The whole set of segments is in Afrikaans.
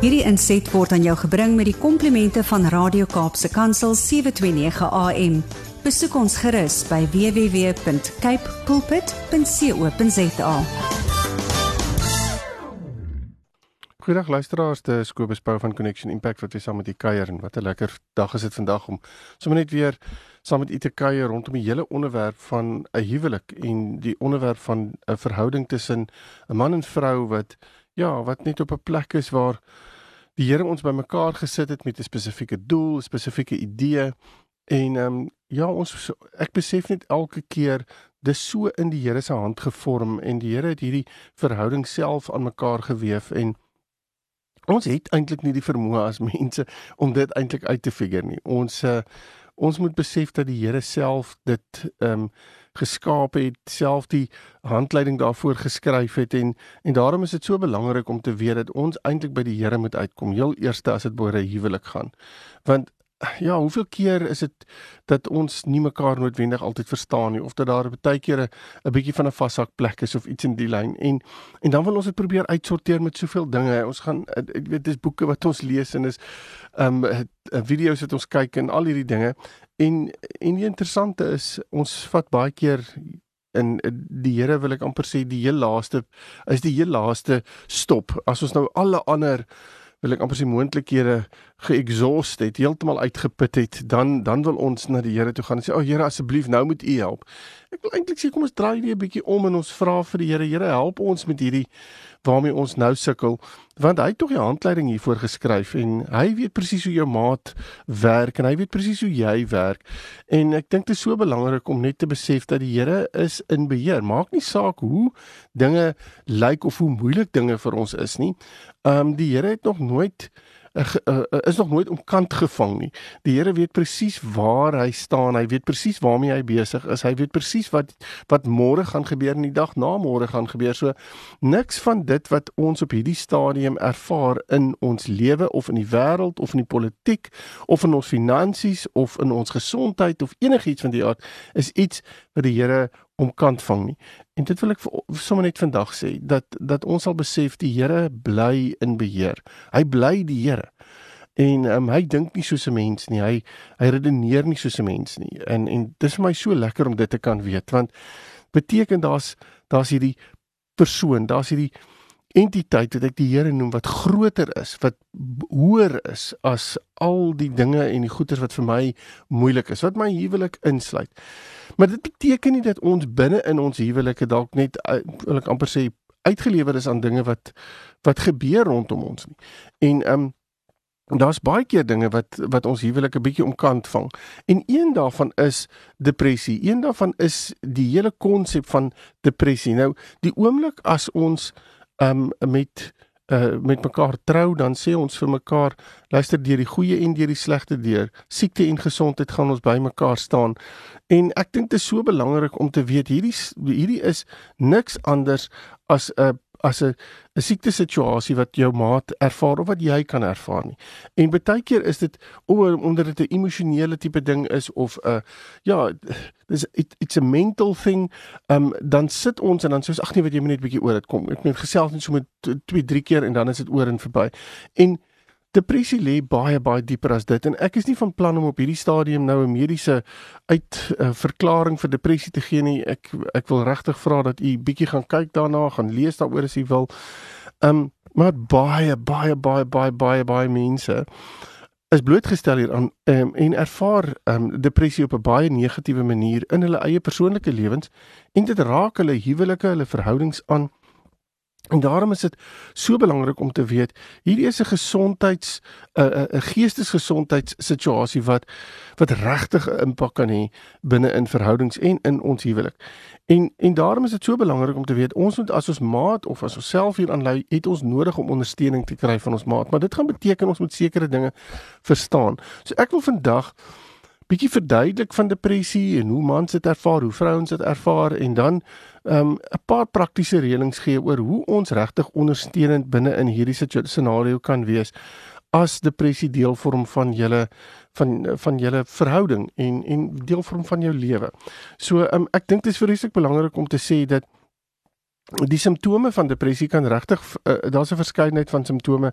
Hierdie inset word aan jou gebring met die komplimente van Radio Kaapse Kansel 729 AM. Besoek ons gerus by www.cape pulpit.co.za. Goeiedag luisteraars, dit is Kobus Pau van Connection Impact wat weer saam met u kuier en wat 'n lekker dag is dit vandag om sommer net weer saam met u te kuier rondom die hele onderwerp van 'n huwelik en die onderwerp van 'n verhouding tussen 'n man en vrou wat ja, wat net op 'n plek is waar die Here ons bymekaar gesit het met 'n spesifieke doel, spesifieke idee en ehm um, ja, ons ek besef net elke keer dis so in die Here se hand gevorm en die Here het hierdie verhouding self aan mekaar gewewe en ons het eintlik nie die vermoë as mense om dit eintlik uit te figure nie. Ons uh, ons moet besef dat die Here self dit ehm um, geskaap het, self die handleiding daarvoor geskryf het en en daarom is dit so belangrik om te weet dat ons eintlik by die Here moet uitkom, heel eerste as dit oor 'n huwelik gaan. Want ja, hoeveel keer is dit dat ons nie mekaar noodwendig altyd verstaan nie of dat daar baie kere 'n bietjie van 'n vashak plek is of iets in die lyn en en dan wil ons dit probeer uitsorteer met soveel dinge. Ons gaan ek weet dis boeke wat ons lees en is ehm um, video's wat ons kyk en al hierdie dinge. En en die interessante is ons vat baie keer en die Here wil ek amper sê die heel laaste is die heel laaste stop. As ons nou alle ander wil ek amper sê moontlikhede geexhaust het, heeltemal uitgeput het, dan dan wil ons na die Here toe gaan en sê, "O oh, Here, asseblief, nou moet U help." Ek wil eintlik sê kom ons draai net 'n bietjie om en ons vra vir die Here, Here, help ons met hierdie waarmee ons nou sukkel, want hy het tog die handleiding hiervoor geskryf en hy weet presies hoe jou maat werk en hy weet presies hoe jy werk. En ek dink dit is so belangrik om net te besef dat die Here is in beheer. Maak nie saak hoe dinge lyk of hoe moeilik dinge vir ons is nie. Ehm um, die Here het nog nooit is nog nooit omkant gevang nie. Die Here weet presies waar hy staan. Hy weet presies waarmee hy besig is. Hy weet presies wat wat môre gaan gebeur en die dag na môre gaan gebeur. So niks van dit wat ons op hierdie stadium ervaar in ons lewe of in die wêreld of in die politiek of in ons finansies of in ons gesondheid of enigiets van die aard is iets wat die Here omkant vang nie. En dit wil ek sommer net vandag sê dat dat ons sal besef die Here bly in beheer. Hy bly die Here. En um, hy dink nie soos 'n mens nie. Hy hy redeneer nie soos 'n mens nie. En en dis vir my so lekker om dit te kan weet want beteken daar's daar's hierdie persoon, daar's hierdie entiteit wat ek die Here noem wat groter is, wat hoër is as al die dinge en die goeders wat vir my moeilik is, wat my huwelik insluit. Maar dit beteken nie dat ons binne in ons huwelike dalk net eh, wil ek amper sê uitgelewer is aan dinge wat wat gebeur rondom ons nie. En ehm um, daar's baie keer dinge wat wat ons huwelik 'n bietjie omkant vang. En een daarvan is depressie. Een daarvan is die hele konsep van depressie. Nou, die oomblik as ons um met uh met mekaar trou dan sê ons vir mekaar luister deur die goeie en deur die slegte deur siekte en gesondheid gaan ons by mekaar staan. En ek dink dit is so belangrik om te weet hierdie hierdie is niks anders as 'n as 'n 'n siekte situasie wat jou maat ervaar of wat jy kan ervaar nie. En baie keer is dit oor omdat dit 'n emosionele tipe ding is of 'n uh, ja, dis it, it's a mental thing. Ehm um, dan sit ons en dan sê ons ag nee, wat jy moet net bietjie oor dit kom. Ek moet gesels net so met 2, 3 keer en dan is dit oor en verby. En Depressie lê baie baie dieper as dit en ek is nie van plan om op hierdie stadium nou 'n mediese uit uh, verklaring vir depressie te gee nie. Ek ek wil regtig vra dat u bietjie gaan kyk daarna, gaan lees daaroor as u wil. Um maar baie baie baie baie baie baie mense is blootgestel hier aan um, en ervaar um, depressie op 'n baie negatiewe manier in hulle eie persoonlike lewens en dit raak hulle huwelike, hulle verhoudings aan En daarom is dit so belangrik om te weet hierdie is 'n gesondheids 'n 'n 'n geestesgesondheidssituasie wat wat regtig 'n impak kan hê binne in verhoudings en in ons huwelik. En en daarom is dit so belangrik om te weet ons moet as ons maat of as ons self hier aanlei het ons nodig om ondersteuning te kry van ons maat, maar dit gaan beteken ons moet sekere dinge verstaan. So ek wil vandag bietjie verduidelik van depressie en hoe mans dit ervaar, hoe vrouens dit ervaar en dan um 'n paar praktiese reëlings gee oor hoe ons regtig ondersteunend binne in hierdie scenario kan wees as depressie deel vorm van julle van van julle verhouding en en deel vorm van jou lewe. So um ek dink dit is vreeslik belangrik om te sê dat die simptome van depressie kan regtig uh, daar's 'n verskeidenheid van simptome.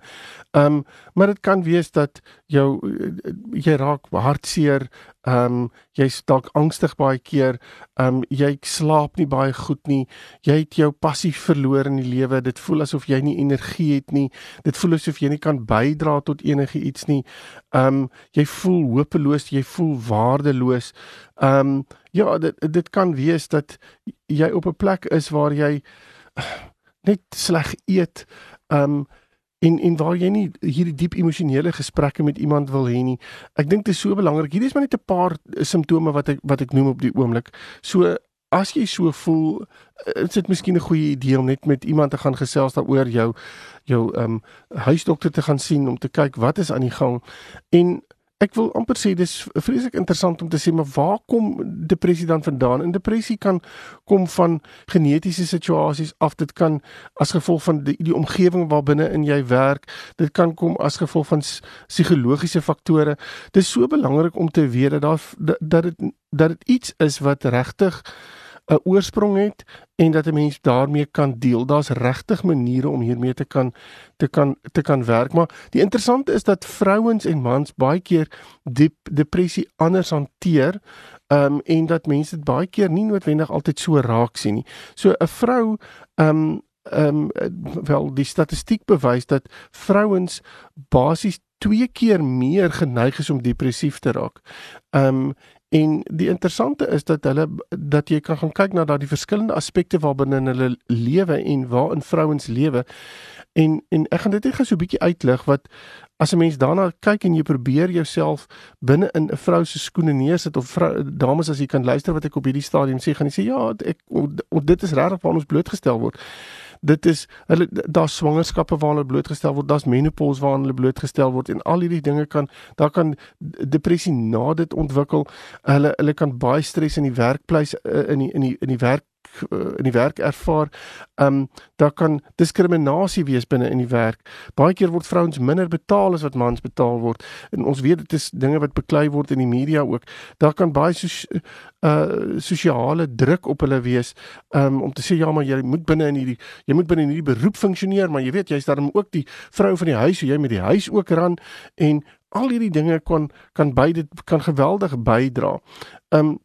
Ehm um, maar dit kan wees dat jou uh, jy raak hartseer, ehm um, jy's dalk angstig baie keer, ehm um, jy slaap nie baie goed nie, jy het jou passie verloor in die lewe. Dit voel asof jy nie energie het nie. Dit voel asof jy nie kan bydra tot enige iets nie. Ehm um, jy voel hopeloos, jy voel waardeloos. Ehm um, ja, dit dit kan wees dat jy op 'n plek is waar jy net sleg eet. Um en en waar jy nie hierdie diep emosionele gesprekke met iemand wil hê nie. Ek dink dit is so belangrik. Hierdie is maar net 'n paar simptome wat ek wat ek noem op die oomblik. So as jy so voel, eh, is dit miskien 'n goeie idee om net met iemand te gaan gesels daaroor jou jou um huisdokter te gaan sien om te kyk wat is aan die gang en Ek wil amper sê dis vreeslik interessant om te sê maar waar kom depressie dan vandaan? En depressie kan kom van genetiese situasies af. Dit kan as gevolg van die, die omgewing waarbinne in jy werk. Dit kan kom as gevolg van psigologiese faktore. Dit is so belangrik om te weet dat daar dat dit dat dit iets is wat regtig 'n oorsprong het en dat 'n mens daarmee kan deel. Daar's regtig maniere om hiermee te kan te kan te kan werk, maar die interessante is dat vrouens en mans baie keer diep depressie anders hanteer. Ehm um, en dat mense dit baie keer nie noodwendig altyd so raak sien nie. So 'n vrou ehm um, ehm um, wel die statistiek bewys dat vrouens basies twee keer meer geneig is om depressief te raak. Ehm um, En die interessante is dat hulle dat jy kan gaan kyk na daardie verskillende aspekte waarbinne hulle lewe en waarin vrouens lewe. En en ek gaan dit net gou so 'n bietjie uitlig wat as 'n mens daarna kyk en jy probeer jouself binne in 'n vrou se skoene neersit of vrou, dames as jy kan luister wat ek op hierdie stadium sê, gaan jy sê ja, ek dit is regtig waar ons blootgestel word dit is hulle daar's swangerskappe waaraan hulle blootgestel word, daar's menopause waaraan hulle blootgestel word en al hierdie dinge kan daar kan depressie na dit ontwikkel. Hulle hulle kan baie stres in die werkplek eh, in die in die in die werk Eh, in die werk ervaar. Ehm um, daar kan diskriminasie wees binne in die werk. Baie keer word vrouens minder betaal as wat mans betaal word. En ons weet dit is dinge wat beklei word in die media ook. Daar kan baie so uh sosiale druk op hulle wees um, om te sê ja maar jy moet binne in hierdie jy moet binne in hierdie beroep funksioneer maar jy weet jy's daarom ook die vrou van die huis so jy met die huis ook ran en al hierdie dinge kan kan beide kan geweldig bydra. Um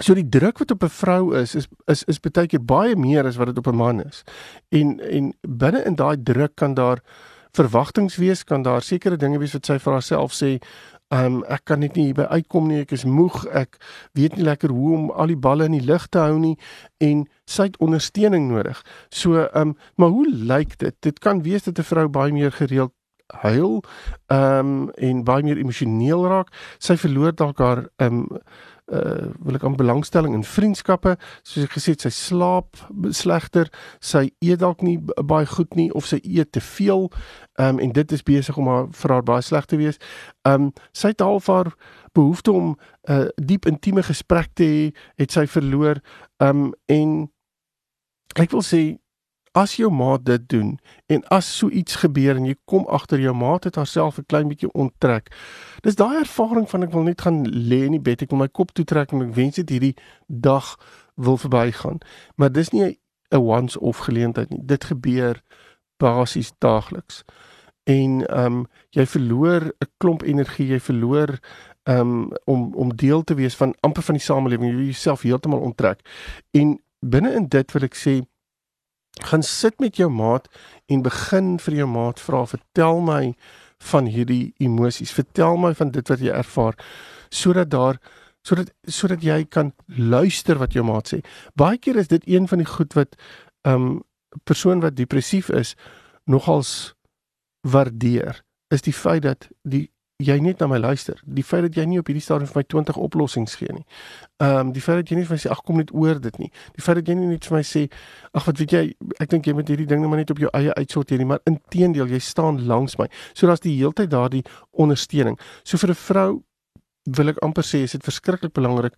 So die druk wat op 'n vrou is is is is baie keer baie meer as wat dit op 'n man is. En en binne in daai druk kan daar verwagtinge wees, kan daar sekere dinge wees wat sy vir haarself sê, um, ek kan net nie hierby uitkom nie, ek is moeg, ek weet nie lekker hoe om al die balle in die lug te hou nie en sy het ondersteuning nodig. So, um, maar hoe lyk dit? Dit kan wees dat 'n vrou baie meer gereeld huil, um, en baie meer emosioneel raak. Sy verloor dalk haar um, uh wil ek aan belangstelling in vriendskappe. Soos ek gesê het sy slaap slegter sy eet dalk nie baie goed nie of sy eet te veel um en dit is besig om haar vir haar baie sleg te wees. Um sy het half haar behoefte om 'n uh, diep intieme gesprek te hê het sy verloor. Um en ek wil sê as jou maat dit doen en as so iets gebeur en jy kom agter jou maat het haarself 'n klein bietjie onttrek. Dis daai ervaring van ek wil net gaan lê in die bed, ek wil my kop toetrek en ek wens dit hierdie dag wil verbygaan. Maar dis nie 'n once off geleentheid nie. Dit gebeur basies daagliks. En ehm um, jy verloor 'n klomp energie, jy verloor ehm um, om om deel te wees van amper van die samelewing, jy jouself heeltemal onttrek. En binne in dit wil ek sê gaan sit met jou maat en begin vir jou maat vra vertel my van hierdie emosies. Vertel my van dit wat jy ervaar sodat daar sodat sodat jy kan luister wat jou maat sê. Baie keer is dit een van die goed wat 'n um, persoon wat depressief is nogals waardeer is die feit dat die jy net na my luister. Die feit dat jy nie op hierdie stadium vir my 20 oplossings gee nie. Ehm um, die feit dat jy nie vir my sê ag kom net oor dit nie. Die feit dat jy nie net vir my sê ag wat weet jy ek dink jy moet hierdie ding net maar net op jou eie uitsorteer nie, maar inteendeel jy staan langs my. So daar's die heeltyd daardie ondersteuning. So vir 'n vrou wil ek amper sê is dit verskriklik belangrik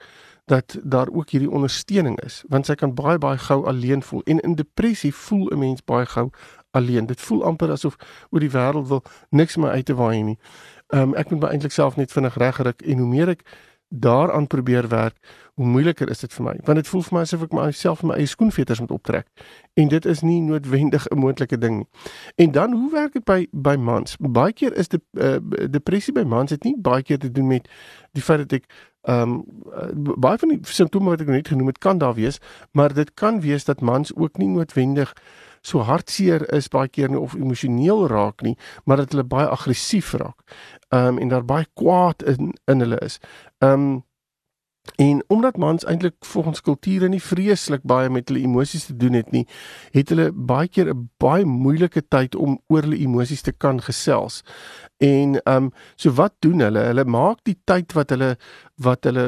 dat daar ook hierdie ondersteuning is want sy kan baie baie gou alleen voel en in depressie voel 'n mens baie gou alleen. Dit voel amper asof oor die wêreld wil niks meer uit te waai nie. Ehm um, ek moet my eintlik self net vinnig regruk en hoe meer ek daaraan probeer werk, hoe moeiliker is dit vir my. Want dit voel vir my asof ek myself in my eie skoenveters moet optrek. En dit is nie noodwendig 'n moontlike ding nie. En dan hoe werk dit by by mans? Baie keer is dit uh, depressie by mans het nie baie keer te doen met die feit dat ek ehm um, baie van die simptome wat ek net genoem het kan daar wees, maar dit kan wees dat mans ook nie noodwendig so hartseer is baie keer nie of emosioneel raak nie, maar dat hulle baie aggressief raak. Ehm um, en daar baie kwaad in in hulle is. Ehm um, En omdat mans eintlik volgens kulture nie vreeslik baie met hulle emosies te doen het nie, het hulle baie keer 'n baie moeilike tyd om oor hulle emosies te kan gesels. En ehm um, so wat doen hulle? Hulle maak die tyd wat hulle wat hulle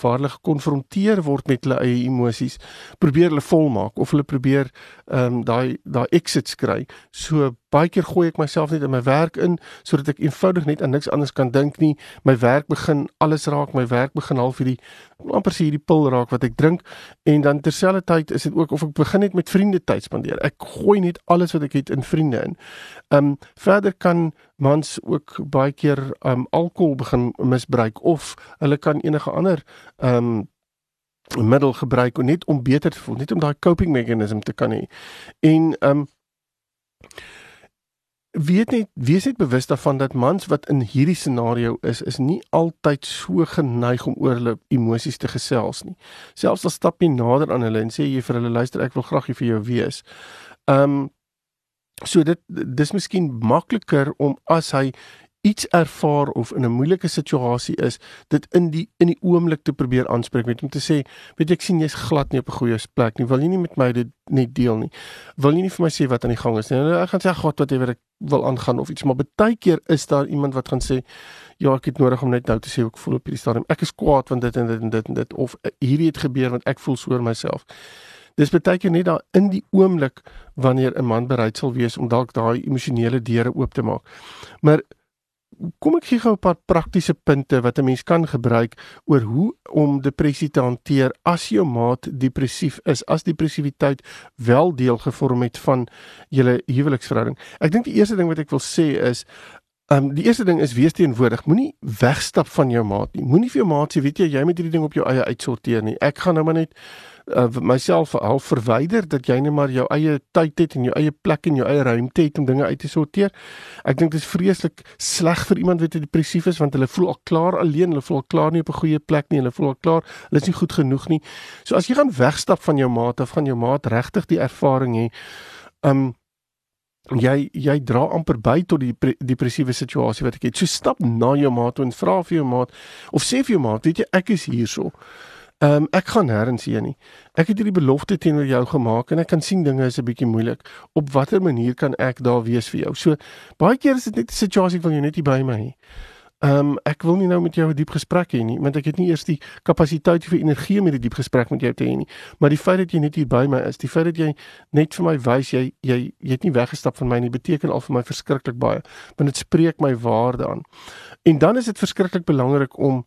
waar hulle gekonfronteer word met hulle eie emosies, probeer hulle volmaak of hulle probeer ehm um, daai daai exits kry. So baie keer gooi ek myself net in my werk in sodat ek eenvoudig net aan niks anders kan dink nie. My werk begin alles raak, my werk begin half hierdie amper sê hierdie pil raak wat ek drink en dan terselfdertyd is dit ook of ek begin net met vriende tyd spandeer. Ek gooi net alles wat ek het in vriende in. Ehm um, verder kan mans ook baie keer um, alkohol begin misbruik of hulle kan enige ander um, middel gebruik net om beter te voel, net om daai coping mechanism te kan hê. En um, weet net wees net bewus daarvan dat mans wat in hierdie scenario is is nie altyd so geneig om oor hulle emosies te gesels nie. Selfs al stap jy nader aan hulle en sê jy vir hulle luister ek wil graag vir jou wees. Um, so dit dis miskien makliker om as hy iets ervaar of in 'n moeilike situasie is, dit in die in die oomblik te probeer aanspreek met om te sê, weet jy ek sien jy's glad nie op 'n goeie plek nie. Wil jy nie met my dit net deel nie? Wil jy nie vir my sê wat aan die gang is nie? Nou, ek gaan sê God wat jy wil ek wil aangaan of iets, maar baie keer is daar iemand wat gaan sê, ja, ek het nodig om net nou te sê hoe ek voel op hierdie stadium. Ek is kwaad want dit en dit en dit en dit of hierdie het gebeur want ek voel so oor myself. Dis baie keer net daar in die oomblik wanneer 'n man bereid sal wees om dalk daai emosionele deure oop te maak. Maar kom ek gee gou 'n paar praktiese punte wat 'n mens kan gebruik oor hoe om depressie te hanteer as jou maat depressief is, as depressiwiteit wel deel gevorm het van julle huweliksverhouding. Ek dink die eerste ding wat ek wil sê is Ehm um, die eerste ding is wees teenwoordig. Moenie wegstap van jou maat nie. Moenie vir jou maat sê, weet jy, jy moet hierdie ding op jou eie uitsorteer nie. Ek gaan nou maar net uh, myself half verwyder dat jy net maar jou eie tyd het en jou eie plek en jou eie ruimte het om dinge uit te sorteer. Ek dink dit is vreeslik sleg vir iemand wat depressief is want hulle voel al klaar alleen, hulle voel al klaar nie op 'n goeie plek nie, hulle voel al klaar, hulle is nie goed genoeg nie. So as jy gaan wegstap van jou maat of gaan jou maat regtig die ervaring hê, um jy jy dra amper by tot die depressiewe situasie wat ek het. So stap na jou maat en vra vir jou maat of sê vir jou maat, weet jy, ek is hierso. Ehm um, ek gaan nêrens heen nie. Ek het hierdie belofte teenoor jou gemaak en ek kan sien dinge is 'n bietjie moeilik. Op watter manier kan ek daar wees vir jou? So baie keer is dit net 'n situasie van jy net hier by my. Ehm um, ek wil nie nou met jou 'n diep gesprek hê nie, want ek het nie eers die kapasiteit vir energie om 'n diep gesprek met jou te hê nie. Maar die feit dat jy net hier by my is, die feit dat jy net vir my wys jy jy jy het nie weggestap van my nie, beteken al vir my verskriklik baie, want dit spreek my waarde aan. En dan is dit verskriklik belangrik om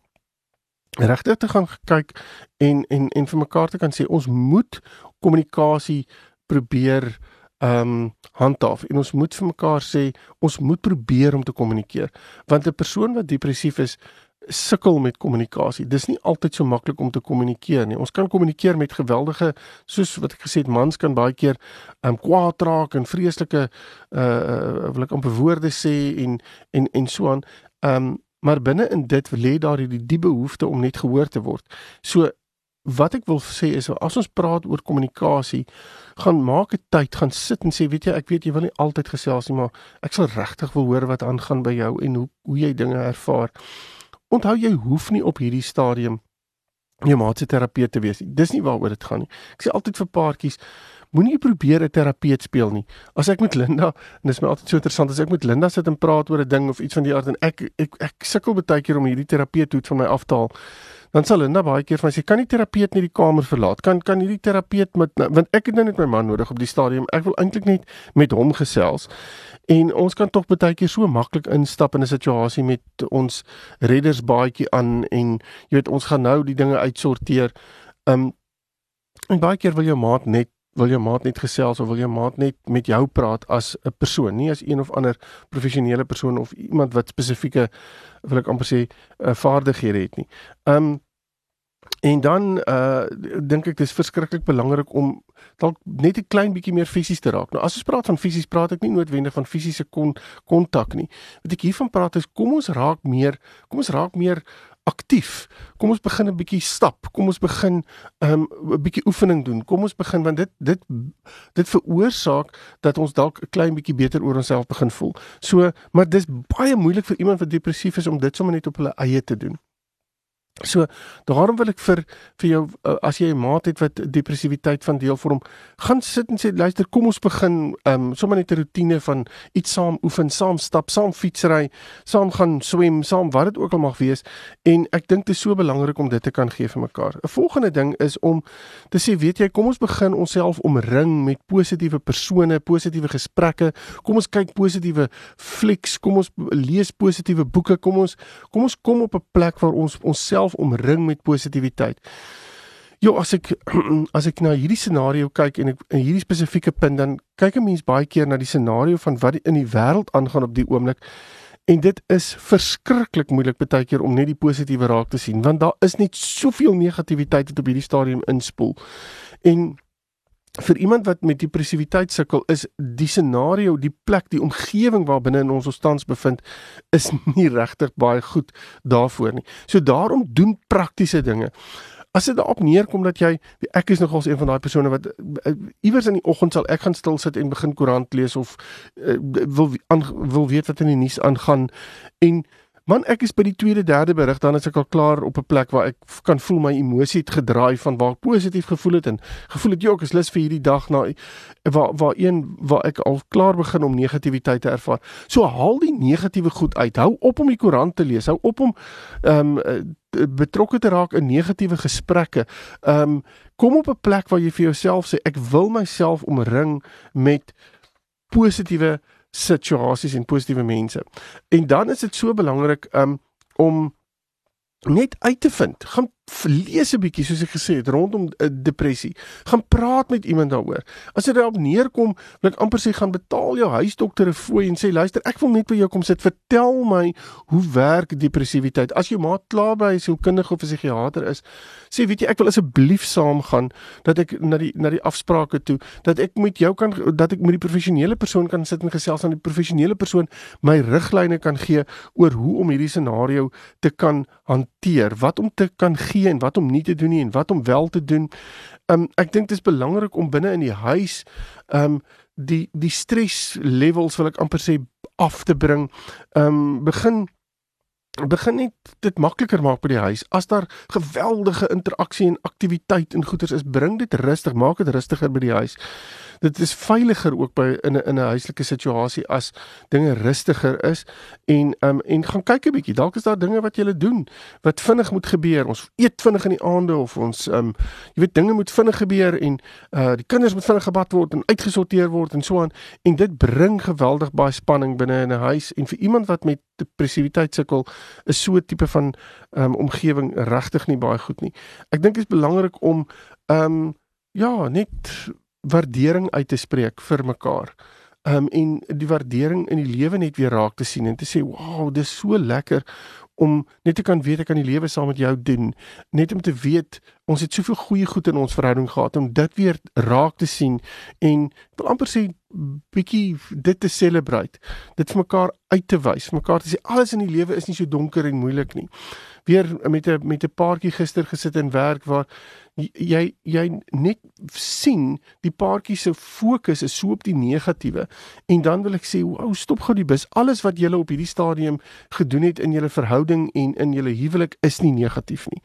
regtig te gaan kyk en en en vir mekaar te kan sê ons moet kommunikasie probeer ehm um, handhaaf en ons moet vir mekaar sê ons moet probeer om te kommunikeer want 'n persoon wat depressief is sukkel met kommunikasie. Dis nie altyd so maklik om te kommunikeer nie. Ons kan kommunikeer met geweldige soos wat ek gesê het mans kan baie keer ehm um, kwaad raak en vreeslike uh wil ek amper woorde sê en en en so aan. Ehm um, maar binne in dit lê daar hierdie die behoefte om net gehoor te word. So wat ek wil sê is as ons praat oor kommunikasie, gaan maak 'n tyd, gaan sit en sê weet jy, ek weet jy wil nie altyd gesels nie, maar ek sal regtig wil hoor wat aangaan by jou en hoe hoe jy dinge ervaar. Onthou jy hoef nie op hierdie stadium jou maat se terapeut te wees. Dis nie waaroor dit gaan nie. Ek sê altyd vir paartjies, moenie probeer 'n terapeut speel nie. As ek met Linda, en dit is my altyd so interessant as ek met Linda sit en praat oor 'n ding of iets van die aard en ek ek ek, sukkel baie keer om hierdie terapeut hoed van my af te haal. Dan sal Linda baie keer vir my sê, "Kan die terapeut net die kamer verlaat? Kan kan hierdie terapeut met want ek het nou net my man nodig op die stadium. Ek wil eintlik net met hom gesels." En ons kan tog baie keer so maklik instap in 'n situasie met ons reddersbaadjie aan en jy weet ons gaan nou die dinge uitsorteer. Um en baie keer wil jou maat net wil jou maat net gesels of wil jou maat net met jou praat as 'n persoon, nie as een of ander professionele persoon of iemand wat spesifieke wil ek amper sê uh, vaardighede het nie. Um en dan uh dink ek dis verskriklik belangrik om dalk net 'n klein bietjie meer fisies te raak. Nou as ons praat van fisies, praat ek nie noodwendig van fisiese kontak nie. Wat ek hiervan praat is kom ons raak meer, kom ons raak meer aktief. Kom ons begin 'n bietjie stap. Kom ons begin 'n um, bietjie oefening doen. Kom ons begin want dit dit dit veroorsaak dat ons dalk 'n klein bietjie beter oor onsself begin voel. So, maar dis baie moeilik vir iemand wat depressief is om dit sommer net op hulle eie te doen. So daarom wil ek vir vir jou uh, as jy 'n maat het wat depressiwiteit van deel vorm, gaan sit en sê luister, kom ons begin um sommer net 'n rotine van iets saam oefen, saam stap, saam fietsry, saam gaan swem, saam wat dit ook al mag wees en ek dink dit is so belangrik om dit te kan gee vir mekaar. 'n Volgende ding is om te sê, weet jy, kom ons begin onsself omring met positiewe persone, positiewe gesprekke. Kom ons kyk positiewe flieks, kom ons lees positiewe boeke, kom ons kom ons kom op 'n plek waar ons onsself jouself omring met positiwiteit. Jo, as ek as ek na hierdie scenario kyk en ek in hierdie spesifieke punt dan kyk 'n mens baie keer na die scenario van wat in die wêreld aangaan op die oomblik en dit is verskriklik moeilik baie keer om net die positiewe raak te sien want daar is net soveel negativiteit wat op hierdie stadium inspoel. En vir iemand wat met depressiwiteit sukkel is die scenario, die plek, die omgewing waarbinne in ons ons tans bevind is nie regtig baie goed daarvoor nie. So daarom doen praktiese dinge. As dit daarop neerkom dat jy ek is nogals een van daai persone wat uh, iewers in die oggend sal ek gaan stil sit en begin koerant lees of uh, wil an, wil weet wat in die nuus aangaan en Man, ek is by die tweede, derde berig dan as ek al klaar op 'n plek waar ek kan voel my emosie het gedraai van waar ek positief gevoel het en gevoel het jy ook is lus vir hierdie dag na waar waar een waar ek al klaar begin om negativiteit te ervaar. So haal die negatiewe goed uit. Hou op om die koerant te lees. Hou op om ehm um, betrokke te raak in negatiewe gesprekke. Ehm um, kom op 'n plek waar jy vir jouself sê ek wil myself omring met positiewe situasies en positiewe mense. En dan is dit so belangrik um, om net uit te vind. Gaan lees 'n bietjie soos ek gesê het rondom uh, depressie. Gaan praat met iemand daaroor. As dit daarop neerkom, wil ek amper sê gaan betaal jou huisdokter 'n fooi en sê luister, ek wil net by jou kom sit. Vertel my hoe werk depressiwiteit. As jou maat klaar by 'n sielkundige of 'n psigiater is, sê weet jy ek wil asseblief saamgaan dat ek na die na die afsprake toe, dat ek met jou kan dat ek met die professionele persoon kan sit en gesels aan die professionele persoon my riglyne kan gee oor hoe om hierdie scenario te kan hanteer, wat om te kan gee en wat om nie te doen nie en wat om wel te doen. Um ek dink dit is belangrik om binne in die huis um die die stres levels wil ek amper sê af te bring. Um begin begin net dit makliker maak by die huis. As daar geweldige interaksie en aktiwiteit en goeders is, bring dit rustig, maak dit rustiger by die huis dit is veiliger ook by in 'n in 'n huislike situasie as dinge rustiger is. En um en gaan kyk 'n bietjie dalk is daar dinge wat jy lê doen wat vinnig moet gebeur. Ons eet vinnig in die aande of ons um jy weet dinge moet vinnig gebeur en uh die kinders moet vinnig gebad word en uitgesorteer word en so aan. En dit bring geweldig baie spanning binne in 'n huis. En vir iemand wat met depressiwiteit sukkel is so 'n tipe van um omgewing regtig nie baie goed nie. Ek dink dit is belangrik om um ja net waardering uit te spreek vir mekaar. Um en die waardering in die lewe net weer raak te sien en te sê, "Wow, dis so lekker om net te kan weet ek kan die lewe saam met jou doen." Net om te weet ons het soveel goeie goed in ons verhouding gehad om dit weer raak te sien en wil amper sê bietjie dit te celebrate. Dit vir mekaar uit te wys, vir mekaar te sê alles in die lewe is nie so donker en moeilik nie. Weer met 'n met 'n paartjie gister gesit en werk waar jy jy net sien die paartjie se fokus is so op die negatiewe en dan wil ek sê ou stop gou die bus. Alles wat julle op hierdie stadium gedoen het in julle verhouding en in julle huwelik is nie negatief nie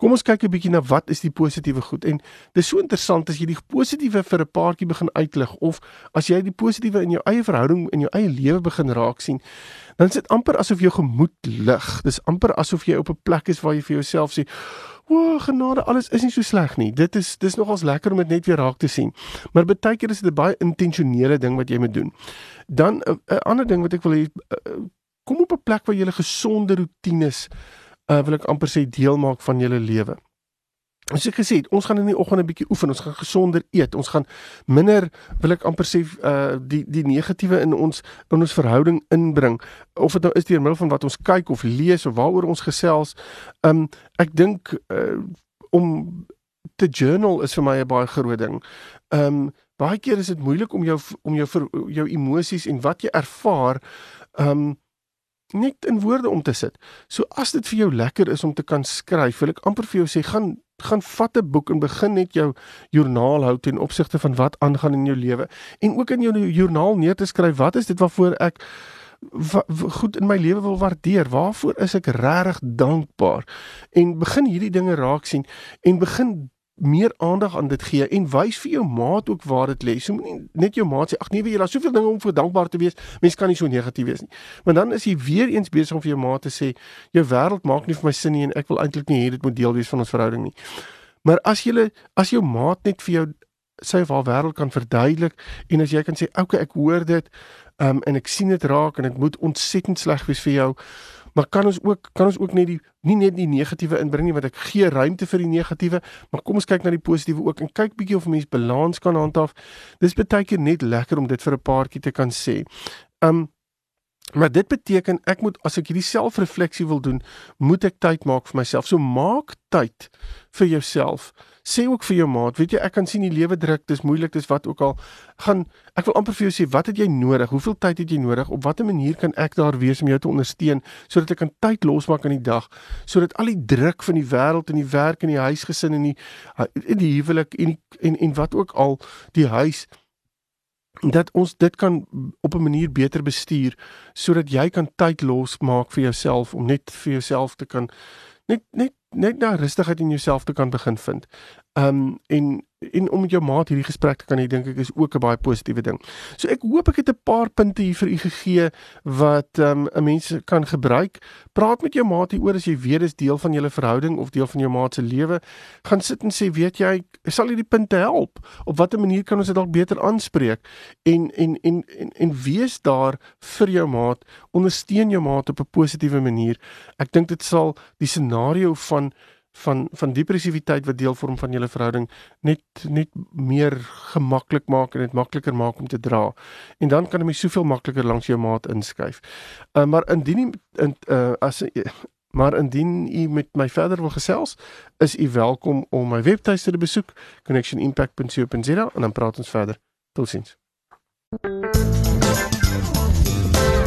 Kom ons kyk 'n bietjie na wat is die positiewe goed en dis so interessant as jy die positiewe vir 'n paartjie begin uitlig of as jy die positiewe in jou eie verhouding in jou eie lewe begin raak sien dan is dit amper asof jou gemoed lig dis amper asof jy op 'n plek is waar jy vir jouself sê O, genade, alles is nie so sleg nie. Dit is dis nogals lekker om dit net weer raak te sien. Maar baie keer is dit 'n baie intentionele ding wat jy moet doen. Dan 'n ander ding wat ek wil hê, kom op 'n plek waar jy 'n gesonde rotines uh, wil ek amper sê deel maak van julle lewe. As ek gesê het, ons gaan in die oggend 'n bietjie oefen, ons gaan gesonder eet, ons gaan minder wil ek amper sê uh die die negatiewe in ons in ons verhouding inbring of dit nou is deur middel van wat ons kyk of lees of waaroor ons gesels. Um ek dink uh om te journal is vir my 'n baie groot ding. Um baie keer is dit moeilik om jou om jou jou emosies en wat jy ervaar um net in woorde om te sit. So as dit vir jou lekker is om te kan skryf, wil ek amper vir jou sê gaan gaan vat 'n boek en begin net jou joernaal hou ten opsigte van wat aangaan in jou lewe en ook in jou joernaal neer te skryf wat is dit waarvoor ek wa, goed in my lewe wil waardeer waarvoor is ek regtig dankbaar en begin hierdie dinge raak sien en begin meer aandag aan dit gee en wys vir jou maat ook waar dit lê. So moenie net jou maat sê ag nee, weet jy, daar's soveel dinge om vir dankbaar te wees. Mens kan nie so negatief wees nie. Maar dan is jy weer eens besig om vir jou maat te sê jou wêreld maak nie vir my sin nie en ek wil eintlik nie hê dit moet deel wees van ons verhouding nie. Maar as jy as jou maat net vir jou sy of haar wêreld kan verduidelik en as jy kan sê okay, ek hoor dit um, en ek sien dit raak en dit moet ontsettend sleg wees vir jou maar kan ons ook kan ons ook net die nie net die negatiewe inbring nie want ek gee ruimte vir die negatiewe maar kom ons kyk na die positiewe ook en kyk bietjie of mens balans kan handhaaf. Dis baie keer net lekker om dit vir 'n paartjie te kan sê. Um Maar dit beteken ek moet as ek hierdie selfrefleksie wil doen, moet ek tyd maak vir myself. So maak tyd vir jouself. Sê ook vir jou maat, weet jy, ek kan sien die lewe druk, dis moeilik, dis wat ook al. Gaan ek wil amper vir jou sê, wat het jy nodig? Hoeveel tyd het jy nodig? Op watter manier kan ek daar wees om jou te ondersteun sodat ek kan tyd losmaak in die dag, sodat al die druk van die wêreld en die werk en die huisgesin en die in die huwelik en en en wat ook al die huis dat ons dit kan op 'n manier beter bestuur sodat jy kan tyd losmaak vir jouself om net vir jouself te kan net net net daai rustigheid in jouself te kan begin vind. Um en en om met jou maat hierdie gesprek te kan hê dink ek is ook 'n baie positiewe ding. So ek hoop ek het 'n paar punte hier vir u gegee wat um 'n mens kan gebruik. Praat met jou maat hieroor as jy weet dis deel van julle verhouding of deel van jou maat se lewe. Gaan sit en sê, weet jy, sal hierdie punte help? Op watter manier kan ons dit dalk beter aanspreek? En en en en en wees daar vir jou maat, ondersteun jou maat op 'n positiewe manier. Ek dink dit sal die scenario van van van depressiwiteit wat deel vorm van julle verhouding net net meer gemaklik maak en dit makliker maak om te dra. En dan kan jy soveel makliker langs jou maat inskuif. Uh, maar indien jy in uh, as maar indien u met my verder wil gesels, is u welkom om my webtuiste te besoek connectionimpact.co.za en dan praat ons verder. Totsiens.